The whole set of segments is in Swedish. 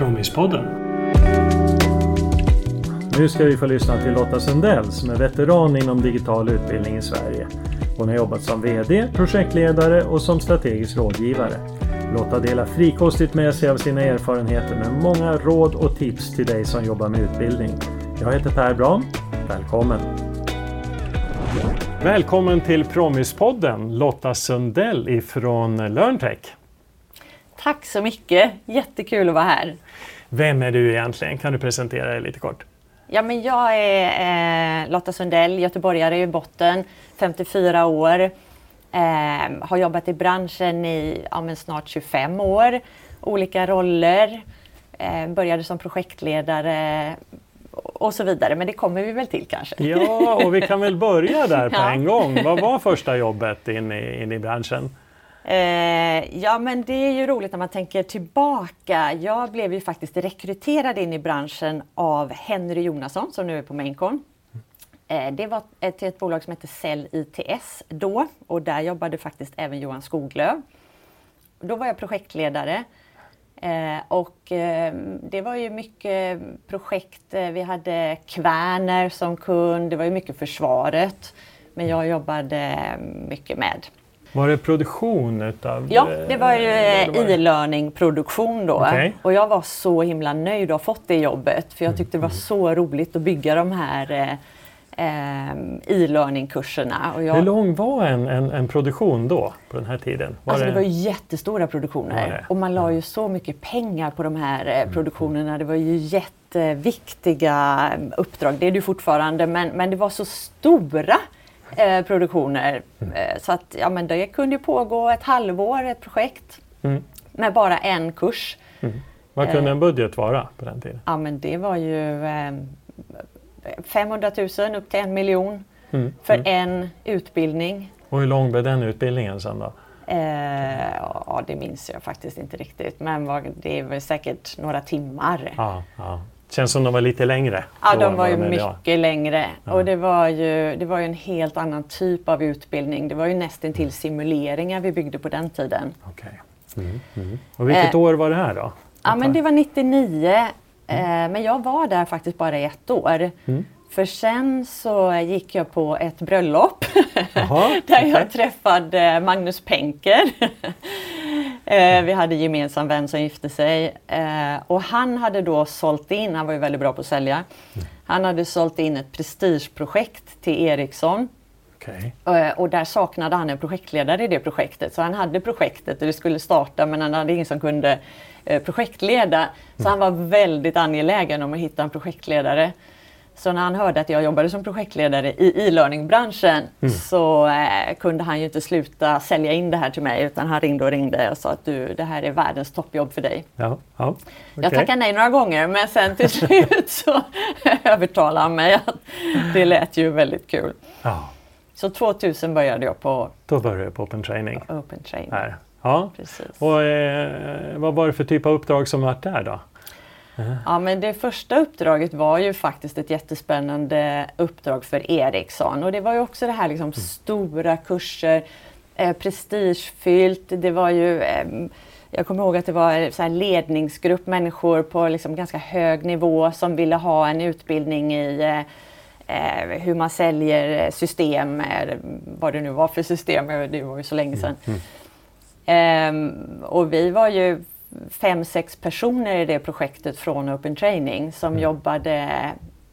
Promispodden. Nu ska vi få lyssna till Lotta Sundell som är veteran inom digital utbildning i Sverige. Hon har jobbat som VD, projektledare och som strategisk rådgivare. Lotta delar frikostigt med sig av sina erfarenheter med många råd och tips till dig som jobbar med utbildning. Jag heter Per Braun. Välkommen! Välkommen till Promispodden Lotta Sundell ifrån LearnTech. Tack så mycket! Jättekul att vara här. Vem är du egentligen? Kan du presentera dig lite kort? Ja, men jag är eh, Lotta Sundell, göteborgare i botten, 54 år. Eh, har jobbat i branschen i ja, snart 25 år, olika roller. Eh, började som projektledare och så vidare, men det kommer vi väl till kanske. Ja, och vi kan väl börja där på ja. en gång. Vad var första jobbet in i, in i branschen? Eh, ja men det är ju roligt när man tänker tillbaka. Jag blev ju faktiskt rekryterad in i branschen av Henry Jonasson som nu är på Maincon. Eh, det var ett, till ett bolag som hette Cell ITS då och där jobbade faktiskt även Johan Skoglöf. Då var jag projektledare eh, och eh, det var ju mycket projekt. Eh, vi hade Kvärner som kund, det var ju mycket försvaret. Men jag jobbade mycket med var det produktion utav? Ja, det var ju eh, e-learning produktion då. Okay. Och jag var så himla nöjd att ha fått det jobbet för jag tyckte det var så roligt att bygga de här eh, eh, e-learning kurserna. Jag... Hur lång var en, en, en, produktion då på den här tiden? Var alltså det... det var jättestora produktioner och man la ju så mycket pengar på de här mm. produktionerna. Det var ju jätteviktiga uppdrag, det är det ju fortfarande, men, men det var så stora eh, produktioner. Mm. Eh, så att ja, men det kunde pågå ett halvår, ett projekt mm. med bara en kurs. Mm. Vad kunde eh, en budget vara på den tiden? Ja men det var ju eh, 500 000 upp till en miljon mm. för mm. en utbildning. Och hur lång blev den utbildningen sen då? Eh, ja, det minns jag faktiskt inte riktigt men var, det var säkert några timmar. Ja, ja. Känns som de var lite längre. Ja, de var ju mycket idag. längre. Ja. Och det var, ju, det var ju en helt annan typ av utbildning. Det var ju nästan till simuleringar vi byggde på den tiden. Okay. Mm, mm. Och vilket eh, år var det här då? Ja, men det var 99. Mm. Eh, men jag var där faktiskt bara ett år. Mm. För sen så gick jag på ett bröllop Aha, där okay. jag träffade Magnus Penker. Eh, vi hade gemensam vän som gifte sig eh, och han hade då sålt in, han var ju väldigt bra på att sälja, han hade sålt in ett prestigeprojekt till Ericsson. Okay. Eh, och där saknade han en projektledare i det projektet. Så han hade projektet och det skulle starta men han hade ingen som kunde projektleda. Så mm. han var väldigt angelägen om att hitta en projektledare. Så när han hörde att jag jobbade som projektledare i e-learning-branschen mm. så eh, kunde han ju inte sluta sälja in det här till mig utan han ringde och ringde och sa att du, det här är världens toppjobb för dig. Ja, ja, okay. Jag tackade nej några gånger men sen till slut så övertalade han mig att det lät ju väldigt kul. Ja. Så 2000 började jag på Då började jag på Open Training. Open Training. Här. Ja. Precis. Och, eh, vad var det för typ av uppdrag som var där då? Ja, men det första uppdraget var ju faktiskt ett jättespännande uppdrag för Ericsson och det var ju också det här liksom mm. stora kurser, eh, prestigefyllt. Det var ju eh, jag kommer ihåg att det var så ledningsgrupp människor på liksom ganska hög nivå som ville ha en utbildning i eh, eh hur man säljer system, vad det nu var för system, det var ju så länge sedan. Mm. Mm. och vi var ju fem, sex personer i det projektet från Open Training som mm. jobbade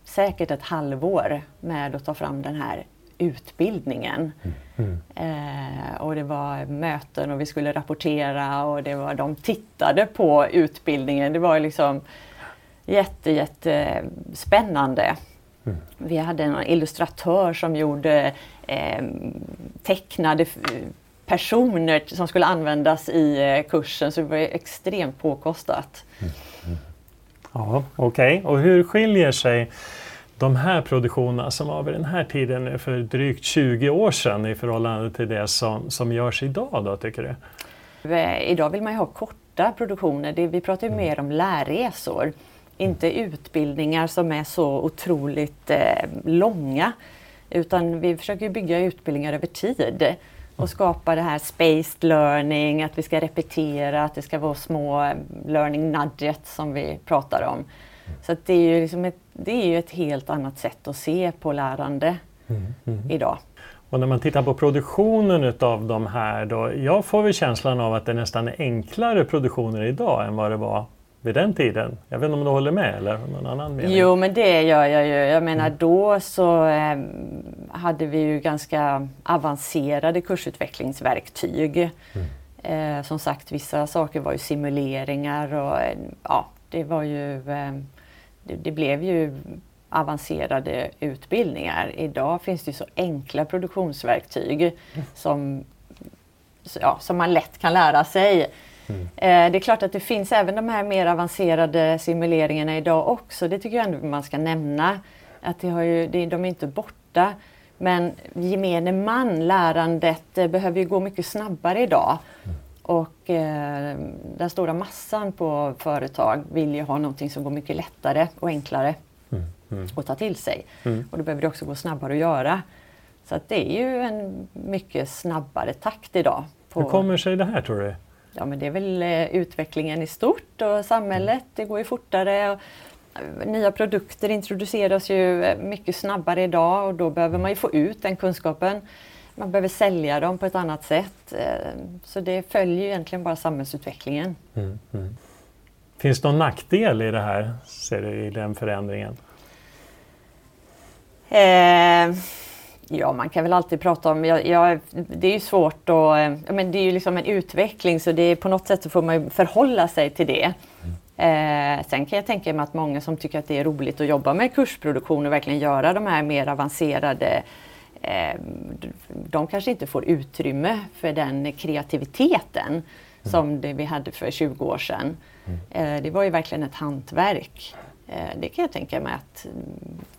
säkert ett halvår med att ta fram den här utbildningen. Mm. Eh, och det var möten och vi skulle rapportera och det var, de tittade på utbildningen. Det var liksom jätte, jätte spännande. Mm. Vi hade en illustratör som gjorde eh, tecknade personer som skulle användas i eh, kursen så det var extremt påkostat. Mm. Mm. Ja, Okej, okay. och hur skiljer sig de här produktionerna som var vid den här tiden för drygt 20 år sedan i förhållande till det som, som görs idag då tycker du? Eh, idag vill man ju ha korta produktioner. Det, vi pratar ju mm. mer om lärresor. Inte utbildningar som är så otroligt eh, långa. Utan vi försöker bygga utbildningar över tid. Och skapa det här spaced learning, att vi ska repetera, att det ska vara små learning nudgets som vi pratar om. Så det är ju liksom ett, det är ju ett helt annat sätt att se på lärande mm, mm. idag. Och när man tittar på produktionen utav de här då, jag får väl känslan av att det nästan är enklare produktioner idag än vad det var vid den tiden. Jag vet inte om du håller med eller någon annan mening? Jo men det gör jag ju. Jag menar mm. då så eh, hade vi ju ganska avancerade kursutvecklingsverktyg. Mm. Eh, som sagt vissa saker var ju simuleringar och eh, ja, det var ju eh, det, det, blev ju avancerade utbildningar. Idag finns det så enkla produktionsverktyg mm. som, ja, som man lätt kan lära sig. Mm. Eh, det är klart att det finns även de här mer avancerade simuleringarna idag också. Det tycker jag ändå man ska nämna. Att det har ju, det, de är inte borta. Men gemene man, lärandet, eh, behöver ju gå mycket snabbare idag. Mm. Och eh, den stora massan på företag vill ju ha någonting som går mycket lättare och enklare mm. Mm. att ta till sig. Mm. Och då behöver det också gå snabbare att göra. Så att det är ju en mycket snabbare takt idag. Hur kommer sig det här tror du? Ja men det är väl eh, utvecklingen i stort och samhället, det går ju fortare. Och eh, nya produkter introduceras ju eh, mycket snabbare idag och då behöver man ju få ut den kunskapen. Man behöver sälja dem på ett annat sätt. Så det följer ju egentligen bara samhällsutvecklingen. Mm, mm. Finns det någon nackdel i det här, ser du, i den förändringen? Eh, Ja, man kan väl alltid prata om, ja, ja, det är ju svårt och, eh, men det är ju liksom en utveckling så det är på något sätt så får man förhålla sig till det. Mm. Eh, sen kan jag tänka mig att många som tycker att det är roligt att jobba med kursproduktion och verkligen göra de här mer avancerade eh, de kanske inte får utrymme för den kreativiteten mm. som det vi hade för 20 år sedan. Mm. Eh, det var ju verkligen ett hantverk. Eh, det kan jag tänka mig att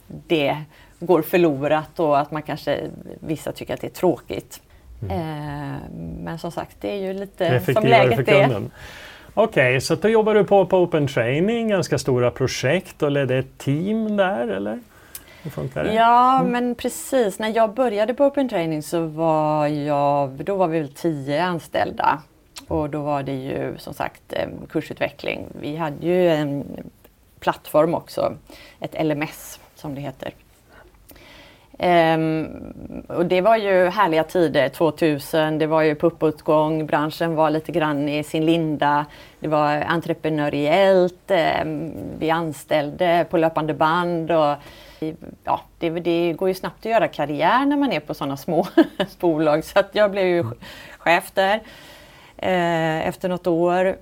det går förlorat och att man kanske, vissa tycker att det är tråkigt. Mm. Eh, men som sagt, det är ju lite som läget är. Okej, okay, så då jobbar du på, på Open Training, ganska stora projekt och ledde ett team där eller? Ja, mm. men precis. När jag började på Open Training så var jag, då var vi väl tio anställda. Och då var det ju som sagt eh, kursutveckling. Vi hade ju en plattform också, ett LMS som det heter. Um, och det var ju härliga tider, 2000, det var ju på uppåtgång, branschen var lite grann i sin linda. Det var entreprenöriellt, um, vi anställde på löpande band och ja, det, det, går ju snabbt att göra karriär när man är på sådana små bolag. Så att jag blev ju chef där uh, efter något år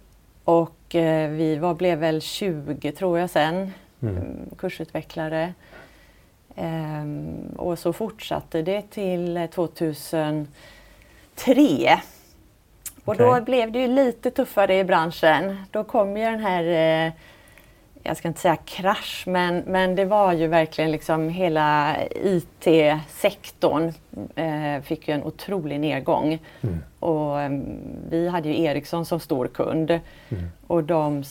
och uh, vi var, blev väl 20 tror jag sen, mm. kursutvecklare. Ehm, och så fortsatte det till 2003. Och okay. då blev det ju lite tuffare i branschen. Då kom ju den här, eh, jag ska inte säga krasch, men, men det var ju verkligen liksom hela IT-sektorn eh, fick ju en otrolig nedgång. Mm. Och eh, vi hade ju Ericsson som stor kund mm. och de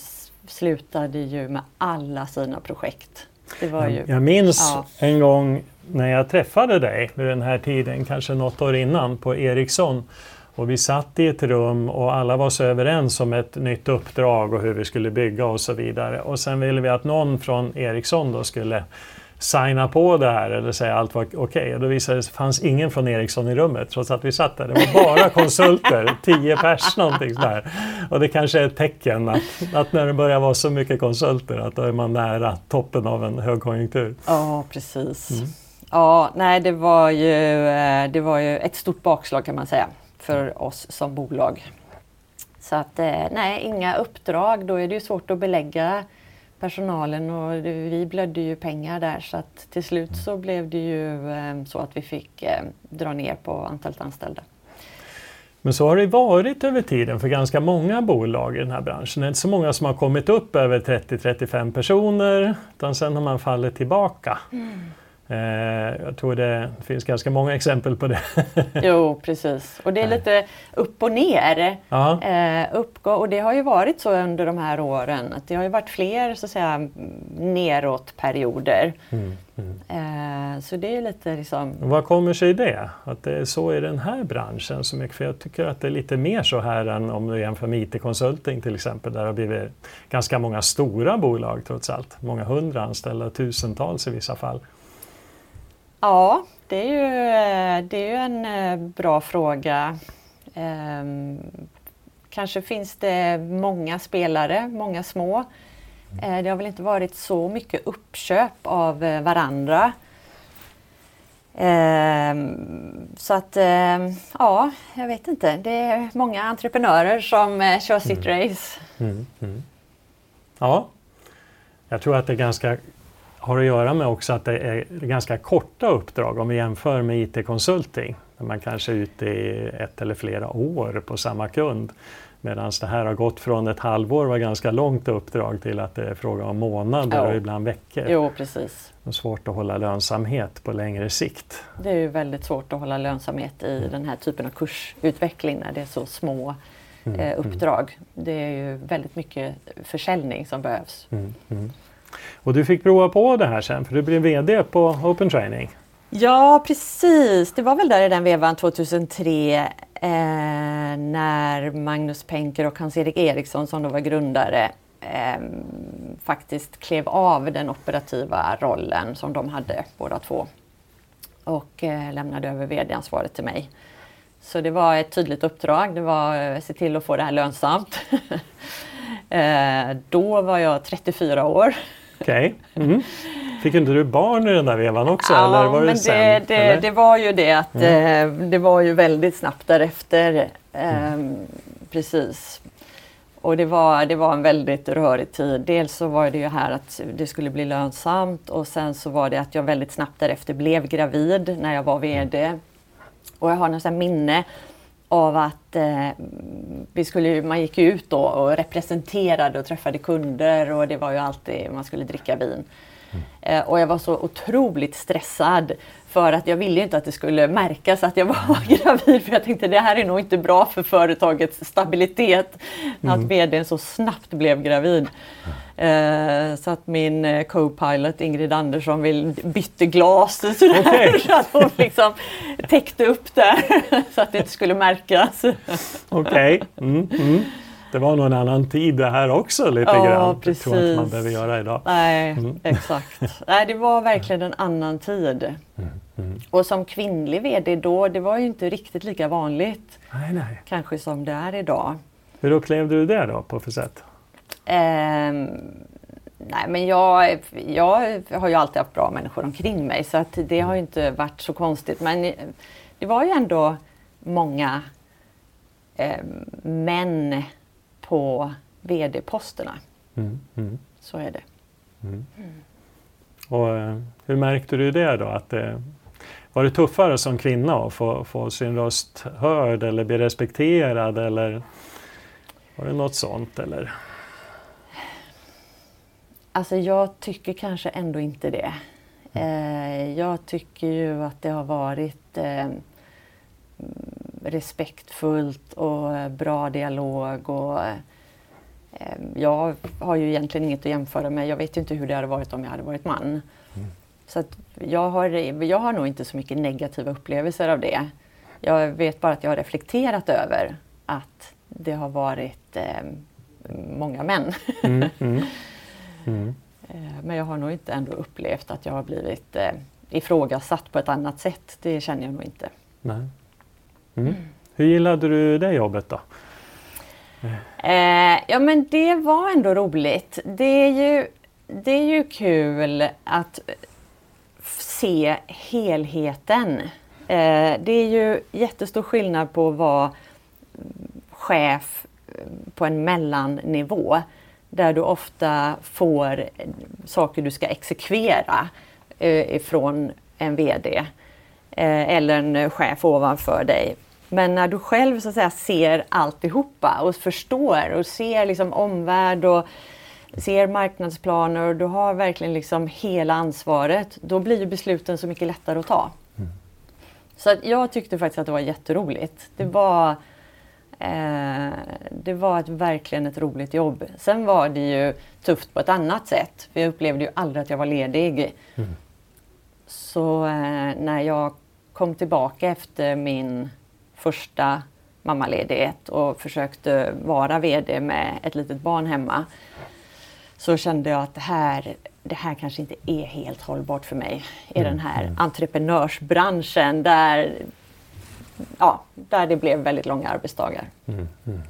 slutade ju med alla sina projekt. Det var ju, jag minns ja. en gång när jag träffade dig vid den här tiden, kanske något år innan, på Ericsson. Och vi satt i ett rum och alla var så överens om ett nytt uppdrag och hur vi skulle bygga och så vidare. Och sen ville vi att någon från Ericsson då skulle signa på det här eller säga allt var okej. Okay. Och då visade det sig att det fanns ingen från Ericsson i rummet trots att vi satt där. Det var bara konsulter, tio pers någonting sådär. Och det kanske är ett tecken att, att, när det börjar vara så mycket konsulter att då är man nära toppen av en högkonjunktur. Ja, precis. Mm. Ja, nej det var, ju, eh, det var ju ett stort bakslag kan man säga för oss som bolag. Så att eh, nej, inga uppdrag. Då är det ju svårt att belägga personalen och vi blödde ju pengar där så att till slut så blev det ju eh, så att vi fick eh, dra ner på antalet anställda. Men så har det varit över tiden för ganska många bolag i den här branschen. Det är inte så många som har kommit upp över 30-35 personer utan sen har man fallit tillbaka. Mm. Eh, jag tror det finns ganska många exempel på det. jo, precis. Och det är lite upp och ner. Ja. Eh, och det har ju varit så under de här åren att det har ju varit fler så att säga neråtperioder. Mm, mm. Eh, så det är lite liksom... Vad kommer sig det? Att det är så i den här branschen så mycket? För jag tycker att det är lite mer så här än om du jämför med IT-konsulting till exempel där det har blivit ganska många stora bolag trots allt. Många hundra anställda, tusentals i vissa fall. Ja, det är ju, det är ju en eh, bra fråga. Ehm, kanske finns det många spelare, många små. Eh, det har väl inte varit så mycket uppköp av eh, varandra. Ehm, så att ehm, ja, jag vet inte. Det är många entreprenörer som kör sitt mm. race. Mm, mm. Ja, jag tror att det är ganska har att göra med också att det är ganska korta uppdrag om vi jämför med IT-konsulting. Där man kanske är ute i ett eller flera år på samma kund. Medan det här har gått från ett halvår, var ganska långt uppdrag, till att det är fråga om månader ja. och ibland veckor. Jo, precis. Det är svårt att hålla lönsamhet på längre sikt. Det är ju väldigt svårt att hålla lönsamhet i mm. den här typen av kursutveckling när det är så små mm. eh, mm. uppdrag. Det är ju väldigt mycket försäljning som behövs. Mm. Och du fick prova på det här sen för du blev VD på Open Training. Ja precis, det var väl där i den vevan 2003 eh, när Magnus Penker och Hans-Erik Eriksson som då var grundare eh, faktiskt klev av den operativa rollen som de hade båda två och eh, lämnade över VD-ansvaret till mig. Så det var ett tydligt uppdrag, det var att se till att få det här lönsamt. Eh, då var jag 34 år. Okej. Okay. Mm. Fick inte du barn i den där vevan också? Ja, eller var det, men det, det, det, var ju det att mm. eh, det var ju väldigt snabbt därefter. Eh, mm. Precis. Och det var, det var en väldigt rörig tid. Dels så var det ju här att det skulle bli lönsamt och sen så var det att jag väldigt snabbt därefter blev gravid när jag var VD. Och jag har nästan minne av att eh, vi skulle, man gick ut då och representerade och träffade kunder och det var ju alltid, man skulle dricka vin. Mm. Eh, och jag var så otroligt stressad för att jag ville inte att det skulle märkas att jag var gravid. För jag tänkte det här är nog inte bra för företagets stabilitet. Mm. Att vdn så snabbt blev gravid. Uh, så att min uh, co-pilot Ingrid Andersson vill, bytte glas sådär, okay. så att hon liksom täckte upp där så att det inte skulle märkas. Okej. Okay. Mm, mm. Det var nog en annan tid det här också lite ja, grann. Precis. Det tror jag inte man behöver göra idag. Nej, mm. exakt. Nej, det var verkligen en annan tid. Mm. Mm. Och som kvinnlig VD då, det var ju inte riktigt lika vanligt. Nej, nej. Kanske som det är idag. Hur upplevde du det då på för sätt? Um, nej men jag, jag har ju alltid haft bra människor omkring mig så att det har ju inte varit så konstigt. Men det var ju ändå många eh, män på VD-posterna. Mm, mm. Så är det. Mm. Och, eh, hur märkte du det då? Att det, var det tuffare som kvinna att få, få sin röst hörd eller bli respekterad? Eller var det något sånt? Eller? Alltså jag tycker kanske ändå inte det. Eh, jag tycker ju att det har varit eh, respektfullt och bra dialog. Och, eh, jag har ju egentligen inget att jämföra med. Jag vet ju inte hur det hade varit om jag hade varit man. Mm. Så jag, har, jag har nog inte så mycket negativa upplevelser av det. Jag vet bara att jag har reflekterat över att det har varit eh, många män. Mm, mm, mm. Eh, men jag har nog inte ändå upplevt att jag har blivit eh, ifrågasatt på ett annat sätt. Det känner jag nog inte. Nej. Mm. Hur gillade du det jobbet då? Eh, ja men det var ändå roligt. Det är ju, det är ju kul att se helheten. Eh, det är ju jättestor skillnad på att vara chef på en mellannivå där du ofta får saker du ska exekvera eh, ifrån en VD eh, eller en chef ovanför dig. Men när du själv så att säga ser alltihopa och förstår och ser liksom omvärld och ser marknadsplaner och du har verkligen liksom hela ansvaret, då blir besluten så mycket lättare att ta. Mm. Så att jag tyckte faktiskt att det var jätteroligt. Det var, det var ett, verkligen ett roligt jobb. Sen var det ju tufft på ett annat sätt. För jag upplevde ju aldrig att jag var ledig. Mm. Så eh, när jag kom tillbaka efter min första mammaledighet och försökte vara VD med ett litet barn hemma så kände jag att det här, det här kanske inte är helt hållbart för mig i mm. den här mm. entreprenörsbranschen där, ja, där det blev väldigt långa arbetsdagar. Mm. Mm.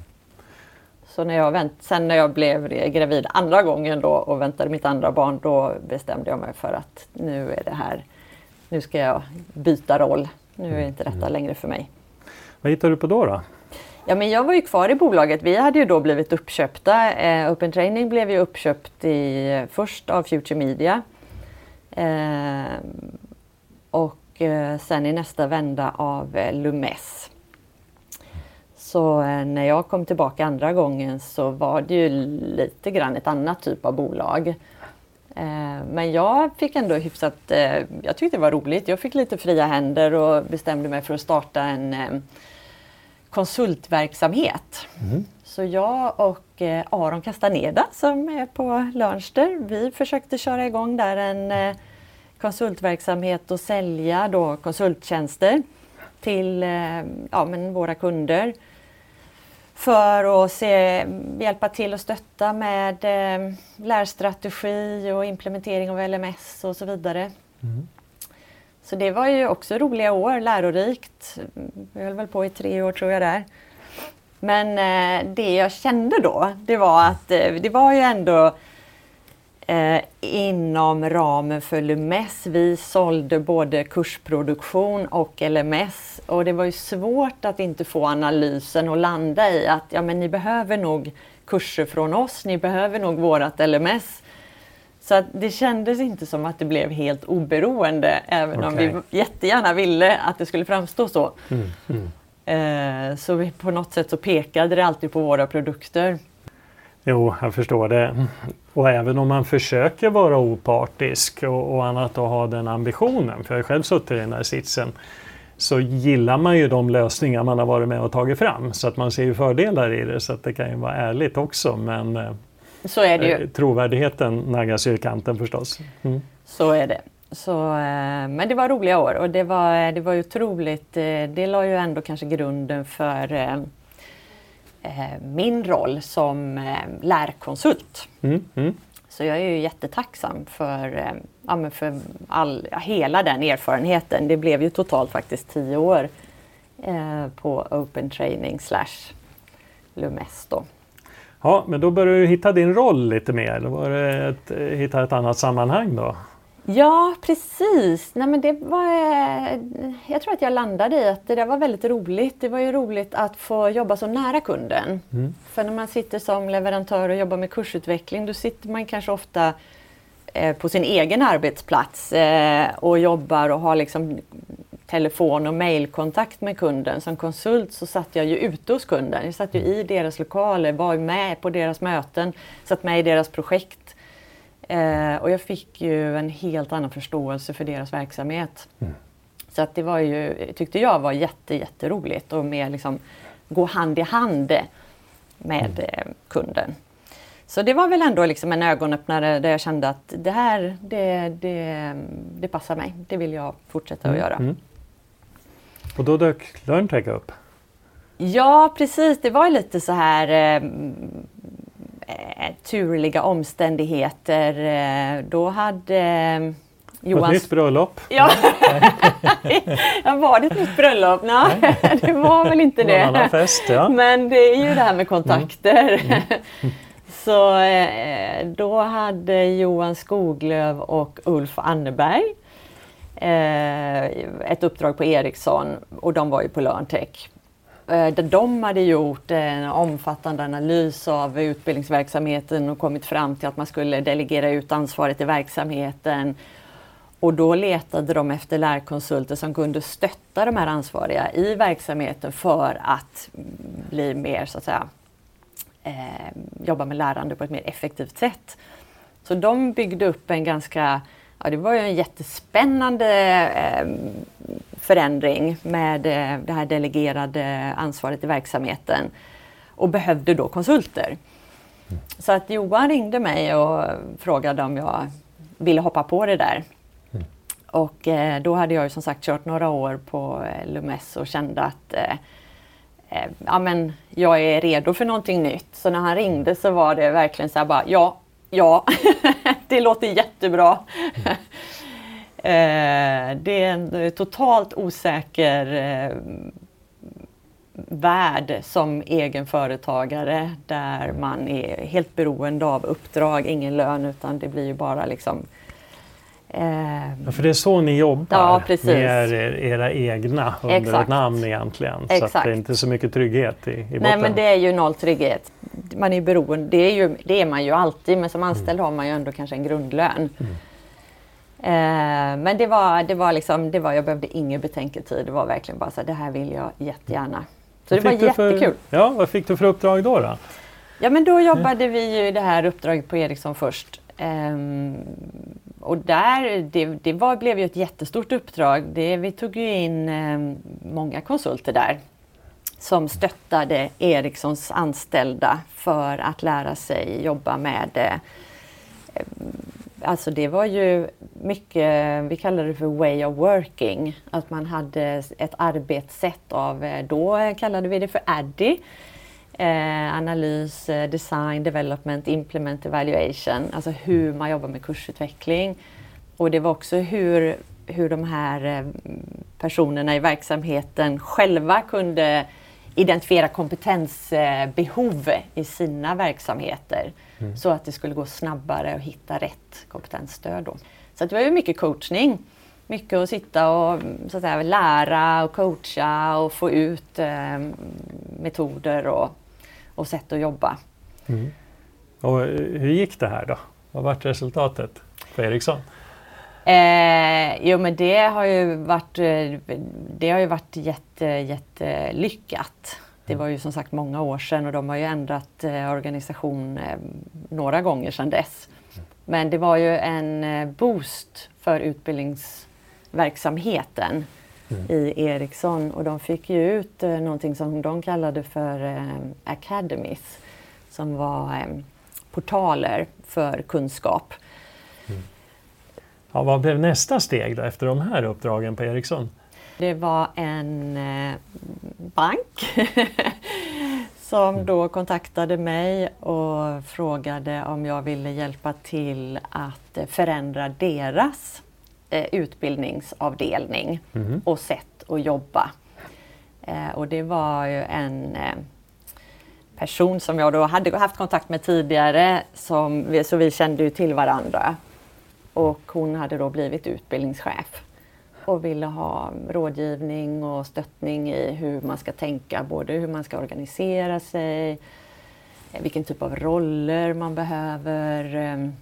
Så när jag vänt, sen när jag blev gravid andra gången då och väntade mitt andra barn då bestämde jag mig för att nu är det här, nu ska jag byta roll. Nu är inte detta mm. längre för mig. Vad hittade du på då? då? Ja, men jag var ju kvar i bolaget. Vi hade ju då blivit uppköpta. Eh, Open Training blev ju uppköpt i, först av Future Media. Eh, och eh, sen i nästa vända av eh, Lumes. Så eh, när jag kom tillbaka andra gången så var det ju lite grann ett annat typ av bolag. Men jag fick ändå hyfsat, jag tyckte det var roligt. Jag fick lite fria händer och bestämde mig för att starta en konsultverksamhet. Mm. Så jag och Aron Castaneda som är på Lönster, vi försökte köra igång där en konsultverksamhet och sälja då konsulttjänster till eh, ja, men våra kunder för att se, hjälpa till och stötta med eh, lärstrategi och implementering av LMS och så vidare. Mm. Så det var ju också roliga år, lärorikt. Jag höll väl på i tre år tror jag där. Men eh, det jag kände då, det var att eh, det var ju ändå eh, inom ramen för LUMES. Vi sålde både kursproduktion och LMS och det var ju svårt att inte få analysen att landa i att ja, men ni behöver nog kurser från oss, ni behöver nog vårat LMS. Så att det kändes inte som att det blev helt oberoende, även okay. om vi jättegärna ville att det skulle framstå så. Mm, mm. Eh, så vi, på något sätt så pekade det alltid på våra produkter. Jo, jag förstår det. Och även om man försöker vara opartisk och, och annat och ha den ambitionen, för jag har själv suttit i den här sitsen, så gillar man ju de lösningar man har varit med och tagit fram. Så att man ser ju fördelar i det, så att det kan ju vara ärligt också. Men eh, så är det ju. Eh, trovärdigheten naggas ju i kanten förstås. Mm. Så är det. Så, eh, men det var roliga år och det var, det var otroligt. Det la ju ändå kanske grunden för min roll som lärkonsult. Mm. Mm. Så jag är ju jättetacksam för, ja, för all, ja, hela den erfarenheten. Det blev ju totalt faktiskt tio år eh, på Open Training slash Lumes då. Ja, men då började du hitta din roll lite mer, eller var det ett, hitta ett annat sammanhang då? Ja, precis. Nej, men det var, jag tror att jag landade i att det där var väldigt roligt. Det var ju roligt att få jobba så nära kunden. Mm. För när man sitter som leverantör och jobbar med kursutveckling, då sitter man kanske ofta eh, på sin egen arbetsplats eh, och jobbar och har liksom telefon och mailkontakt med kunden. Som konsult så satt jag ju ute hos kunden. Jag satt ju i deras lokaler, var med på deras möten, satt med i deras projekt. Eh, och jag fick ju en helt annan förståelse för deras verksamhet. Mm. Så att det var ju, tyckte jag var jätte, jätteroligt och med liksom gå hand i hand med mm. Eh, kunden. Så det var väl ändå liksom en ögonöppnare där jag kände att det här, det, det, det passar mig. Det vill jag fortsätta mm. att göra. Mm. Och då dök LearnTech upp? Ja, precis. Det var lite så här eh turliga omständigheter. Eh, då hade eh, Johan... Ett nytt bröllop? Ja, ja var det ett nytt bröllop? Nej, det var väl inte det. Fest, ja. Men det är ju det här med kontakter. Mm. Mm. Så eh, då hade Johan Skoglöf och Ulf Anneberg ett uppdrag på Ericsson och de var ju på LearnTech. Eh, där de hade gjort en omfattande analys av utbildningsverksamheten och kommit fram till att man skulle delegera ut ansvaret i verksamheten. Och då letade de efter lärkonsulter som kunde stötta de här ansvariga i verksamheten för att bli mer så att säga eh, jobba med lärande på ett mer effektivt sätt. Så de byggde upp en ganska, ja det var ju en jättespännande eh, förändring med eh, det här delegerade ansvaret i verksamheten och behövde då konsulter. Så att Johan ringde mig och frågade om jag ville hoppa på det där. Mm. Och eh, då hade jag ju som sagt kört några år på eh, Lumes och kände att eh, eh, ja, men jag är redo för någonting nytt. Så när han ringde så var det verkligen så här bara ja, ja, det låter jättebra. Mm. det är en totalt osäker värld som egenföretagare där man är helt beroende av uppdrag, ingen lön utan det blir ju bara liksom eh, ja, för det är så ni jobbar ja, precis. med er, era egna under Exakt. ett namn egentligen. Exakt. Så det är inte så mycket trygghet i, i botten. Nej men det är ju noll trygghet. Man är beroende, det är, ju, det är man ju alltid men som anställd mm. har man ju ändå kanske en grundlön. Mm. Eh, men det var, det var liksom, det var, jag behövde ingen betänketid. Det var verkligen bara så här, det här vill jag jättegärna. Så vad det var jättekul. För, ja, vad fick du för uppdrag då? då? Ja men då jobbade vi ju det här uppdraget på Ericsson först. Um, och där, det, det var, blev ju ett jättestort uppdrag. Det, vi tog ju in um, många konsulter där som stöttade Ericssons anställda för att lära sig jobba med uh, Alltså det var ju mycket, vi kallade det för way of working. Att man hade ett arbetssätt av, eh, då kallade vi det för ADDI, Eh, analys, eh, design, development, implement, evaluation. Alltså hur man jobbar med kursutveckling. Och det var också hur, hur de här eh, personerna i verksamheten själva kunde identifiera kompetensbehov i sina verksamheter. Mm. Så att det skulle gå snabbare att hitta rätt kompetensstöd. Då. Så det var ju mycket coachning. Mycket att sitta och så att säga, lära och coacha och få ut eh, metoder och, och sätt att jobba. Mm. Och hur gick det här då? Vad var resultatet för Ericsson? Eh, jo men det har ju varit, eh, det har ju varit jätte, jättelyckat. Det var ju som sagt många år sedan och de har ju ändrat eh, organisation eh, några gånger sedan dess. Men det var ju en eh, boost för utbildningsverksamheten mm. i Ericsson och de fick ju ut eh, någonting som de kallade för eh, academies som var eh, portaler för kunskap. Mm. Ja, vad blev nästa steg då efter de här uppdragen på Ericsson? Det var en eh, bank som mm. då kontaktade mig och frågade om jag ville hjälpa till att förändra deras eh, utbildningsavdelning mm. och sätt att jobba. Eh, och det var ju en person som jag då hade haft kontakt med tidigare, som, så vi kände ju till varandra. Och hon hade då blivit utbildningschef och ville ha rådgivning och stöttning i hur man ska tänka, både hur man ska organisera sig, eh, vilken typ av roller man behöver. Ehm,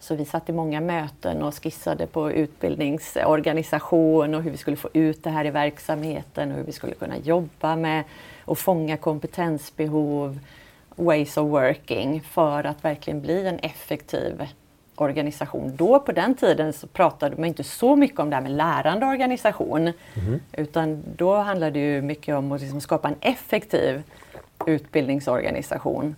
så vi satt i många möten och skissade på utbildningsorganisation och hur vi skulle få ut det här i verksamheten och hur vi skulle kunna jobba med och fånga kompetensbehov, ways of working för att verkligen bli en effektiv organisation. Då på den tiden så pratade man inte så mycket om det här med lärande organisation. Mm. Utan då handlade det ju mycket om att liksom skapa en effektiv utbildningsorganisation.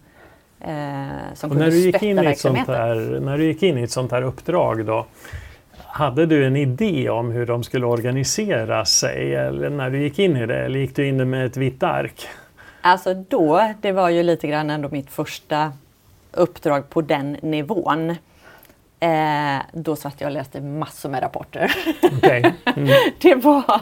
Eh, som och när du, gick in i ett sånt här, när du gick in i ett sånt här uppdrag då, hade du en idé om hur de skulle organisera sig eller när du gick in i det eller gick du in med ett vitt ark? Alltså då, det var ju lite grann ändå mitt första uppdrag på den nivån. Eh, då satt jag och läste massor med rapporter. Okay. Mm. det, var,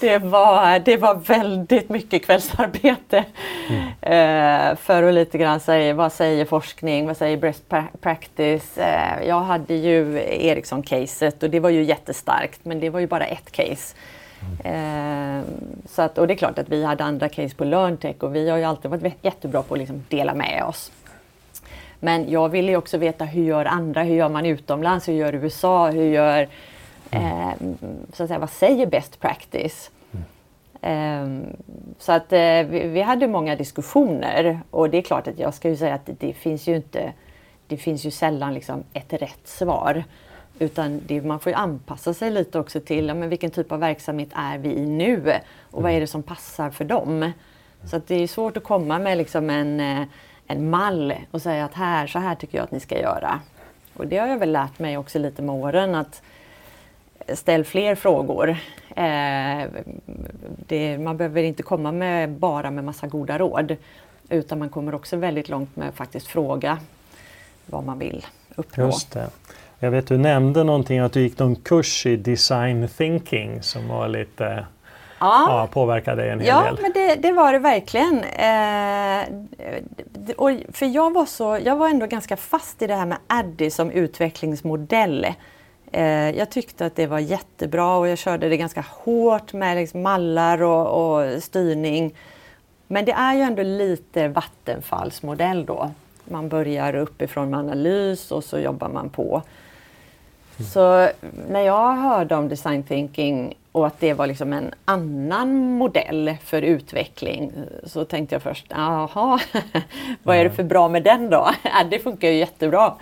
det, var, det var väldigt mycket kvällsarbete. Mm. Eh, för att lite grann säga vad säger forskning, vad säger best practice. Eh, jag hade ju Ericsson-caset och det var ju jättestarkt men det var ju bara ett case. Mm. så att, och det är klart att vi hade andra case på LearnTech och vi har ju alltid varit jättebra på att liksom dela med oss. Men jag ville ju också veta hur gör andra, hur gör man utomlands, hur gör USA, hur gör, mm. eh, så att säga, vad säger best practice? Mm. Ehm, så att eh, vi hade många diskussioner och det är klart att jag ska ju säga att det finns ju inte det finns ju sällan liksom ett rätt svar. Utan det, man får ju anpassa sig lite också till ja, men vilken typ av verksamhet är vi i nu och vad är det som passar för dem. Så att det är svårt att komma med liksom en, eh, en mall och säga att här, så här tycker jag att ni ska göra. Och det har jag väl lärt mig också lite med åren att ställ fler frågor. Eh, det, man behöver inte komma med bara med massa goda råd utan man kommer också väldigt långt med att faktiskt fråga vad man vill uppnå. Just det. Jag vet du nämnde någonting att du gick någon kurs i design thinking som var lite Ja. ja, påverkade en hel ja, del. Ja, men det, det, var det verkligen. Eh, och för jag var, så, jag var ändå ganska fast i det här med Addy som utvecklingsmodell. Eh, jag tyckte att det var jättebra och jag körde det ganska hårt med liksom mallar och, och styrning. Men det är ju ändå lite vattenfallsmodell då. Man börjar uppifrån med analys och så jobbar man på. Mm. Så när jag hörde om design thinking och att det var liksom en annan modell för utveckling så tänkte jag först, jaha, vad är det för bra med den då? det funkar ju jättebra.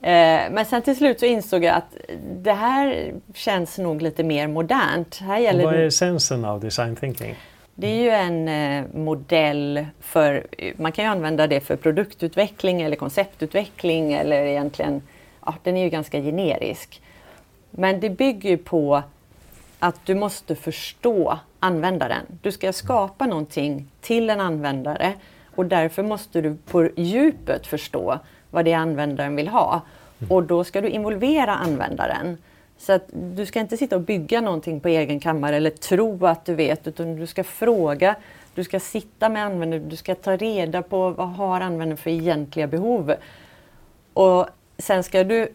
Eh, men sen till slut så insåg jag att det här känns nog lite mer modernt. Här gäller vad är essensen av design thinking? Det är ju en eh, modell för, man kan ju använda det för produktutveckling eller konceptutveckling eller egentligen, ja den är ju ganska generisk. Men det bygger ju på att du måste förstå användaren. Du ska skapa någonting till en användare och därför måste du på djupet förstå vad det är användaren vill ha. Och då ska du involvera användaren. Så att du ska inte sitta och bygga någonting på egen kammare eller tro att du vet utan du ska fråga, du ska sitta med användaren, du ska ta reda på vad har användaren för egentliga behov. Och sen ska du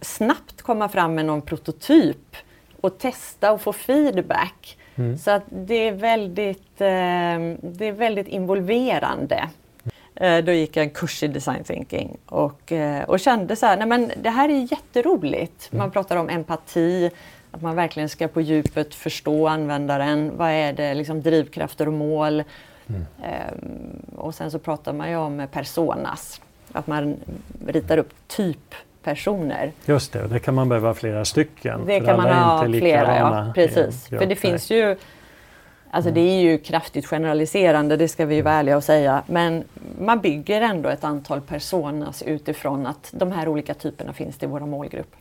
snabbt komma fram med någon prototyp och testa och få feedback. Mm. Så att det är väldigt, eh, det är väldigt involverande. Eh, då gick jag en kurs i design thinking och, eh, och kände så här, nej men det här är jätteroligt. Man mm. pratar om empati, att man verkligen ska på djupet förstå användaren. Vad är det, liksom drivkrafter och mål? Mm. Um, och sen så pratar man ju om personas, att man ritar upp typpersoner. Just det, och det kan man behöva flera stycken. Det kan man ha flera, ja precis. För det finns ju Alltså det är ju kraftigt generaliserande, det ska vi ju vara ärliga och säga. Men man bygger ändå ett antal personas utifrån att de här olika typerna finns i våra målgrupp.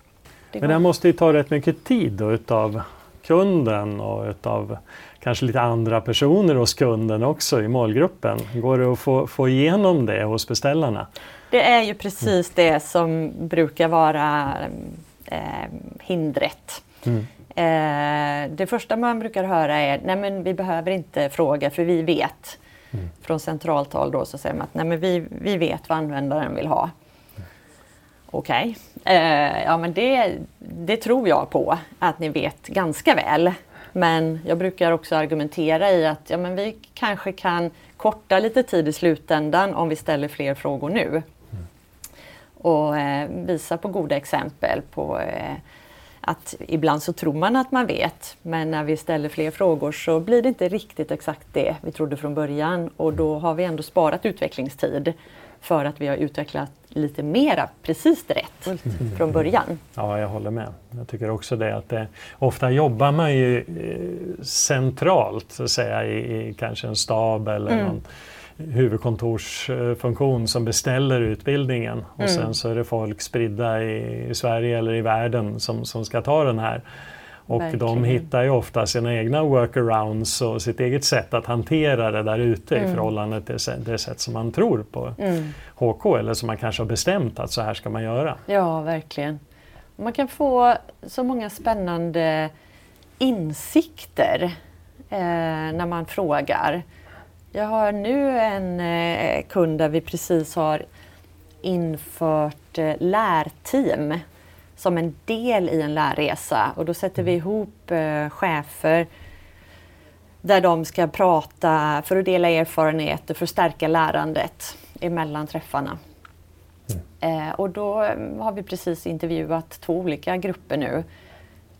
Det Men det måste ju ta rätt mycket tid då utav kunden och utav kanske lite andra personer hos kunden också i målgruppen. Går det att få, få igenom det hos beställarna? Det är ju precis det som brukar vara eh, hindret. Mm. Eh, det första man brukar höra är nej men vi behöver inte fråga för vi vet. Mm. Från centralt håll då så säger man att nej men vi, vi vet vad användaren vill ha. Mm. Okej, okay. eh, ja men det, det tror jag på att ni vet ganska väl. Men jag brukar också argumentera i att ja, men vi kanske kan korta lite tid i slutändan om vi ställer fler frågor nu. Och eh, visa på goda exempel på eh, att ibland så tror man att man vet, men när vi ställer fler frågor så blir det inte riktigt exakt det vi trodde från början och då har vi ändå sparat utvecklingstid för att vi har utvecklat lite mera precis rätt mm. från början. Ja, jag håller med. Jag tycker också det att det, ofta jobbar man ju eh, centralt, så att säga, i, i kanske en stab eller mm. någon huvudkontorsfunktion som beställer utbildningen och mm. sen så är det folk spridda i, Sverige eller i världen som, som ska ta den här. Och Verkligen. de hittar ju ofta sina egna workarounds och sitt eget sätt att hantera det där ute mm. i förhållande till det sätt som man tror på mm. HK eller som man kanske har bestämt att så här ska man göra. Ja, verkligen. Man kan få så många spännande insikter eh, när man frågar. Jag har nu en eh, kund där vi precis har infört eh, lärteam som en del i en lärresa och då sätter vi ihop eh, chefer där de ska prata för att dela erfarenheter för att stärka lärandet emellan träffarna. Mm. Eh, och då har vi precis intervjuat två olika grupper nu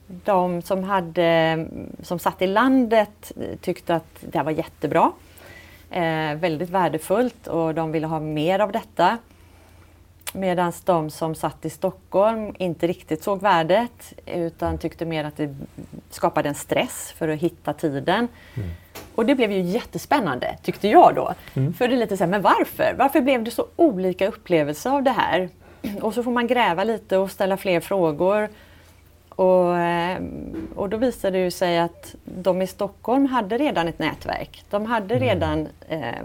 De som, hade, som satt i landet tyckte att det här var jättebra. Eh, väldigt värdefullt och de ville ha mer av detta. Medan de som satt i Stockholm inte riktigt såg värdet utan tyckte mer att det skapade en stress för att hitta tiden. Mm. Och det blev ju jättespännande tyckte jag då. Mm. För det är lite så här, men varför? Varför blev det så olika upplevelser av det här? Och så får man gräva lite och ställa fler frågor. Och, eh, och då visade det sig att de i Stockholm hade redan ett nätverk. De hade mm. redan eh,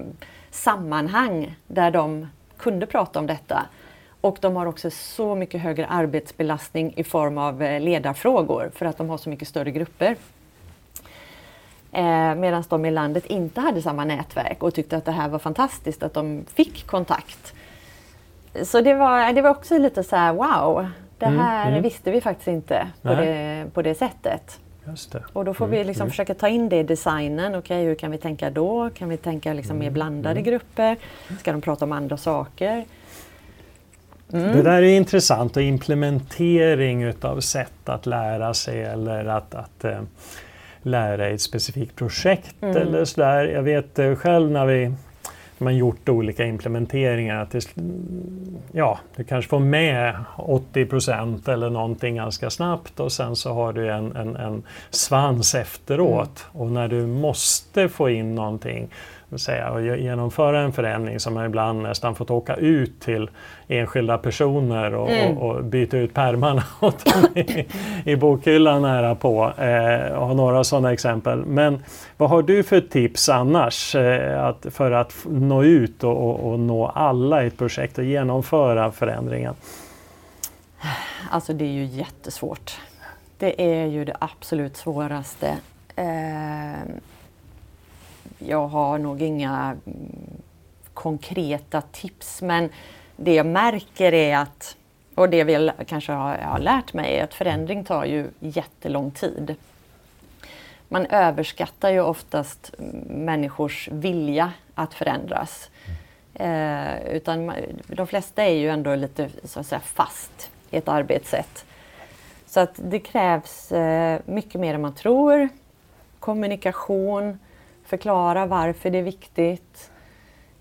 sammanhang där de kunde prata om detta. Och de har också så mycket högre arbetsbelastning i form av eh, ledarfrågor för att de har så mycket större grupper. Eh, Medan de i landet inte hade samma nätverk och tyckte att det här var fantastiskt att de fick kontakt. Så det var, det var också lite så här, wow, det mm, här mm, visste vi faktiskt inte på det, på det sättet. Det. Och då får mm, vi liksom mm. försöka ta in det i designen. Okej, okay, hur kan vi tänka då? Kan vi tänka liksom mer mm, blandade grupper? Ska de prata om andra saker? Mm. Det där är intressant och implementering utav sätt att lära sig eller att, att äh, lära i ett specifikt projekt mm. eller sådär. Jag vet äh, själv när vi man gjort olika implementeringar. Det, ja, du kanske får med 80 procent eller någonting ganska snabbt och sen så har du en, en, en svans efteråt. Mm. Och när du måste få in någonting säga, och genomföra en förändring som man ibland nästan fått åka ut till enskilda personer och, mm. och, och byta ut pärmarna åt i, i bokhyllan nära på. Eh, och några sådana exempel. Men vad har du för tips annars eh, att, för att nå ut och, och, och nå alla i ett projekt och genomföra förändringen? Alltså det är ju jättesvårt. Det är ju det absolut svåraste. Eh, jag har nog inga mm, konkreta tips men det jag märker är att, och det vi kanske har, har lärt mig, är att förändring tar ju jättelång tid. Man överskattar ju oftast mm, människors vilja att förändras. Eh, utan de flesta är ju ändå lite så att säga, fast i ett arbetssätt. Så att det krävs eh, mycket mer än man tror. Kommunikation, förklara varför det är viktigt.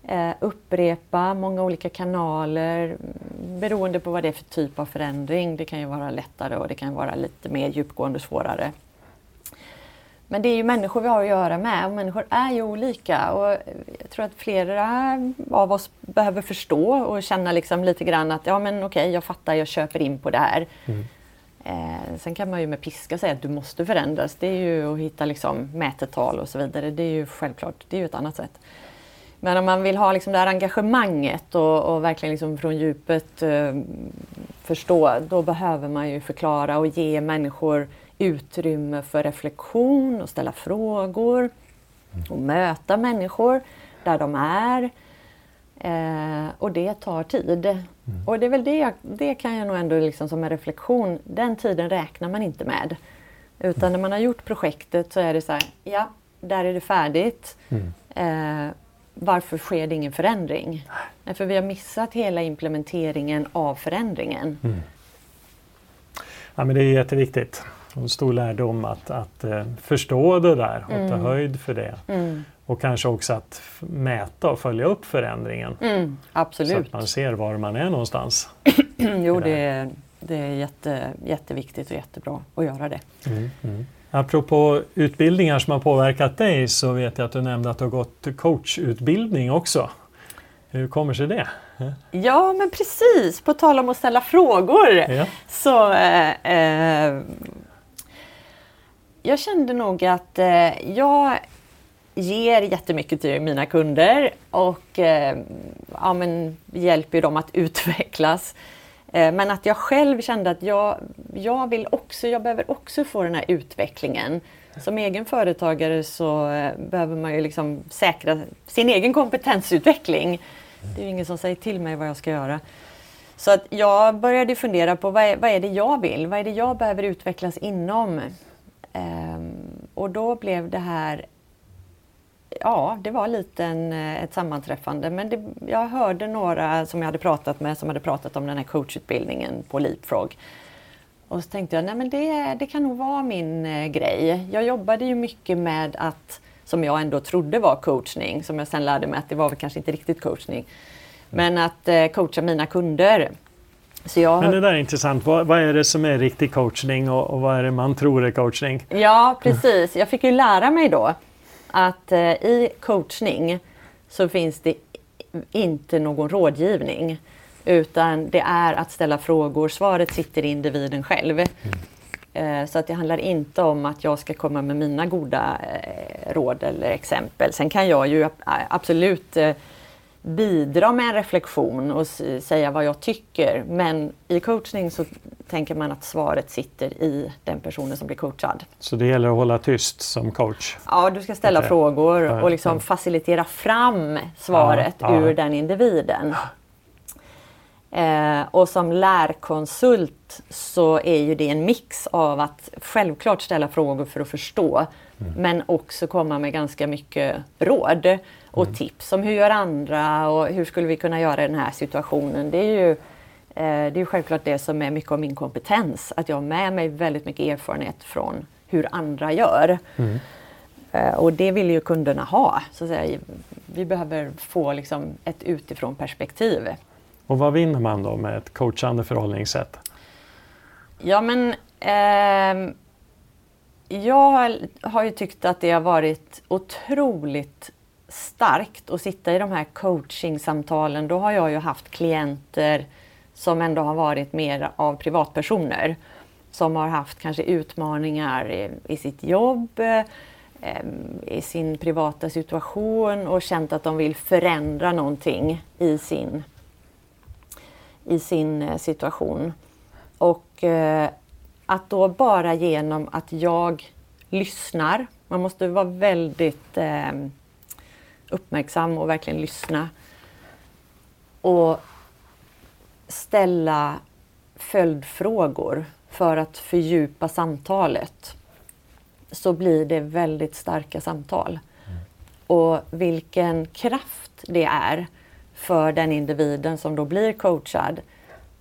Eh, upprepa många olika kanaler mm, beroende på vad det är för typ av förändring. Det kan ju vara lättare och det kan vara lite mer djupgående och svårare. Men det är ju människor vi har att göra med och människor är ju olika. Och jag tror att flera av oss behöver förstå och känna liksom lite grann att ja men okej, jag fattar, jag köper in på det här. Mm. Eh, sen kan man ju med piska säga att du måste förändras. Det är ju att hitta liksom mätetal och så vidare. Det är ju självklart, det är ju ett annat sätt. Men om man vill ha liksom det här engagemanget och, och verkligen liksom från djupet eh, förstå, då behöver man ju förklara och ge människor utrymme för reflektion och ställa frågor och möta människor där de är. Eh, och det tar tid. Mm. Och det är väl det, det kan jag nog ändå liksom som en reflektion, den tiden räknar man inte med. Utan mm. när man har gjort projektet så är det så här, ja, där är det färdigt. Mm. Eh, varför sker det ingen förändring? Nej. För vi har missat hela implementeringen av förändringen. Mm. Ja, men det är jätteviktigt. En stor lärdom att, att uh, förstå det där och ta mm. höjd för det. Och kanske också att mäta och följa upp förändringen. Mm, absolut. Så att man ser var man är någonstans. jo, det är, det är jätte, jätteviktigt och jättebra att göra det. Mm, mm. Apropå utbildningar som har påverkat dig så vet jag att du nämnde att du har gått coachutbildning också. Hur kommer sig det? Ja, men precis. På tal om att ställa frågor. Ja. Så eh, eh, Jag kände nog att eh, jag ger jättemycket till mina kunder och eh, ja, men hjälper dem att utvecklas. Eh, men att jag själv kände att jag, jag vill också, jag behöver också få den här utvecklingen. Som egen företagare så eh, behöver man ju liksom säkra sin egen kompetensutveckling. Det är ju ingen som säger till mig vad jag ska göra. Så att jag började fundera på vad är, vad är det jag vill? Vad är det jag behöver utvecklas inom? Ehm, och då blev det här ja, det var lite en, eh, ett sammanträffande. Men det, jag hörde några som jag hade pratat med som hade pratat om den här coachutbildningen på Leapfrog. Och så tänkte jag, nej men det, det kan nog vara min eh, grej. Jag jobbade ju mycket med att, som jag ändå trodde var coachning, som jag sen lärde mig att det var väl kanske inte riktigt coachning. Men att eh, coacha mina kunder. Jag... Men det där är intressant. Vad, vad är det som är riktig coachning och, och, vad är det man tror är coachning? Ja, precis. Jag fick ju lära mig då att eh, i coachning så finns det inte någon rådgivning. Utan det är att ställa frågor. Svaret sitter i individen själv. Mm. Så att det handlar inte om att jag ska komma med mina goda eh, råd eller exempel. Sen kan jag ju absolut eh, bidra med en reflektion och säga vad jag tycker. Men i coachning så tänker man att svaret sitter i den personen som blir coachad. Så det gäller att hålla tyst som coach? Ja, du ska ställa okay. frågor och liksom facilitera fram svaret ja, ur den individen. Eh, och som lärkonsult så är ju det en mix av att självklart ställa frågor för att förstå mm. men också komma med ganska mycket råd och mm. tips om hur gör andra och hur skulle vi kunna göra i den här situationen. Det är ju eh, det är självklart det som är mycket av min kompetens, att jag har med mig väldigt mycket erfarenhet från hur andra gör. Mm. Eh, och det vill ju kunderna ha. Så att säga. Vi behöver få liksom ett utifrån perspektiv. Och vad vinner man då med ett coachande förhållningssätt? Ja men eh, jag har ju tyckt att det har varit otroligt starkt att sitta i de här coachingsamtalen. Då har jag ju haft klienter som ändå har varit mer av privatpersoner. Som har haft kanske utmaningar i, i sitt jobb, eh, i sin privata situation och känt att de vill förändra någonting i sin i sin eh, situation. Och eh, att då bara genom att jag lyssnar, man måste vara väldigt eh, uppmärksam och verkligen lyssna. Och ställa följdfrågor för att fördjupa samtalet så blir det väldigt starka samtal. Mm. Och vilken kraft det är för den individen som då blir coachad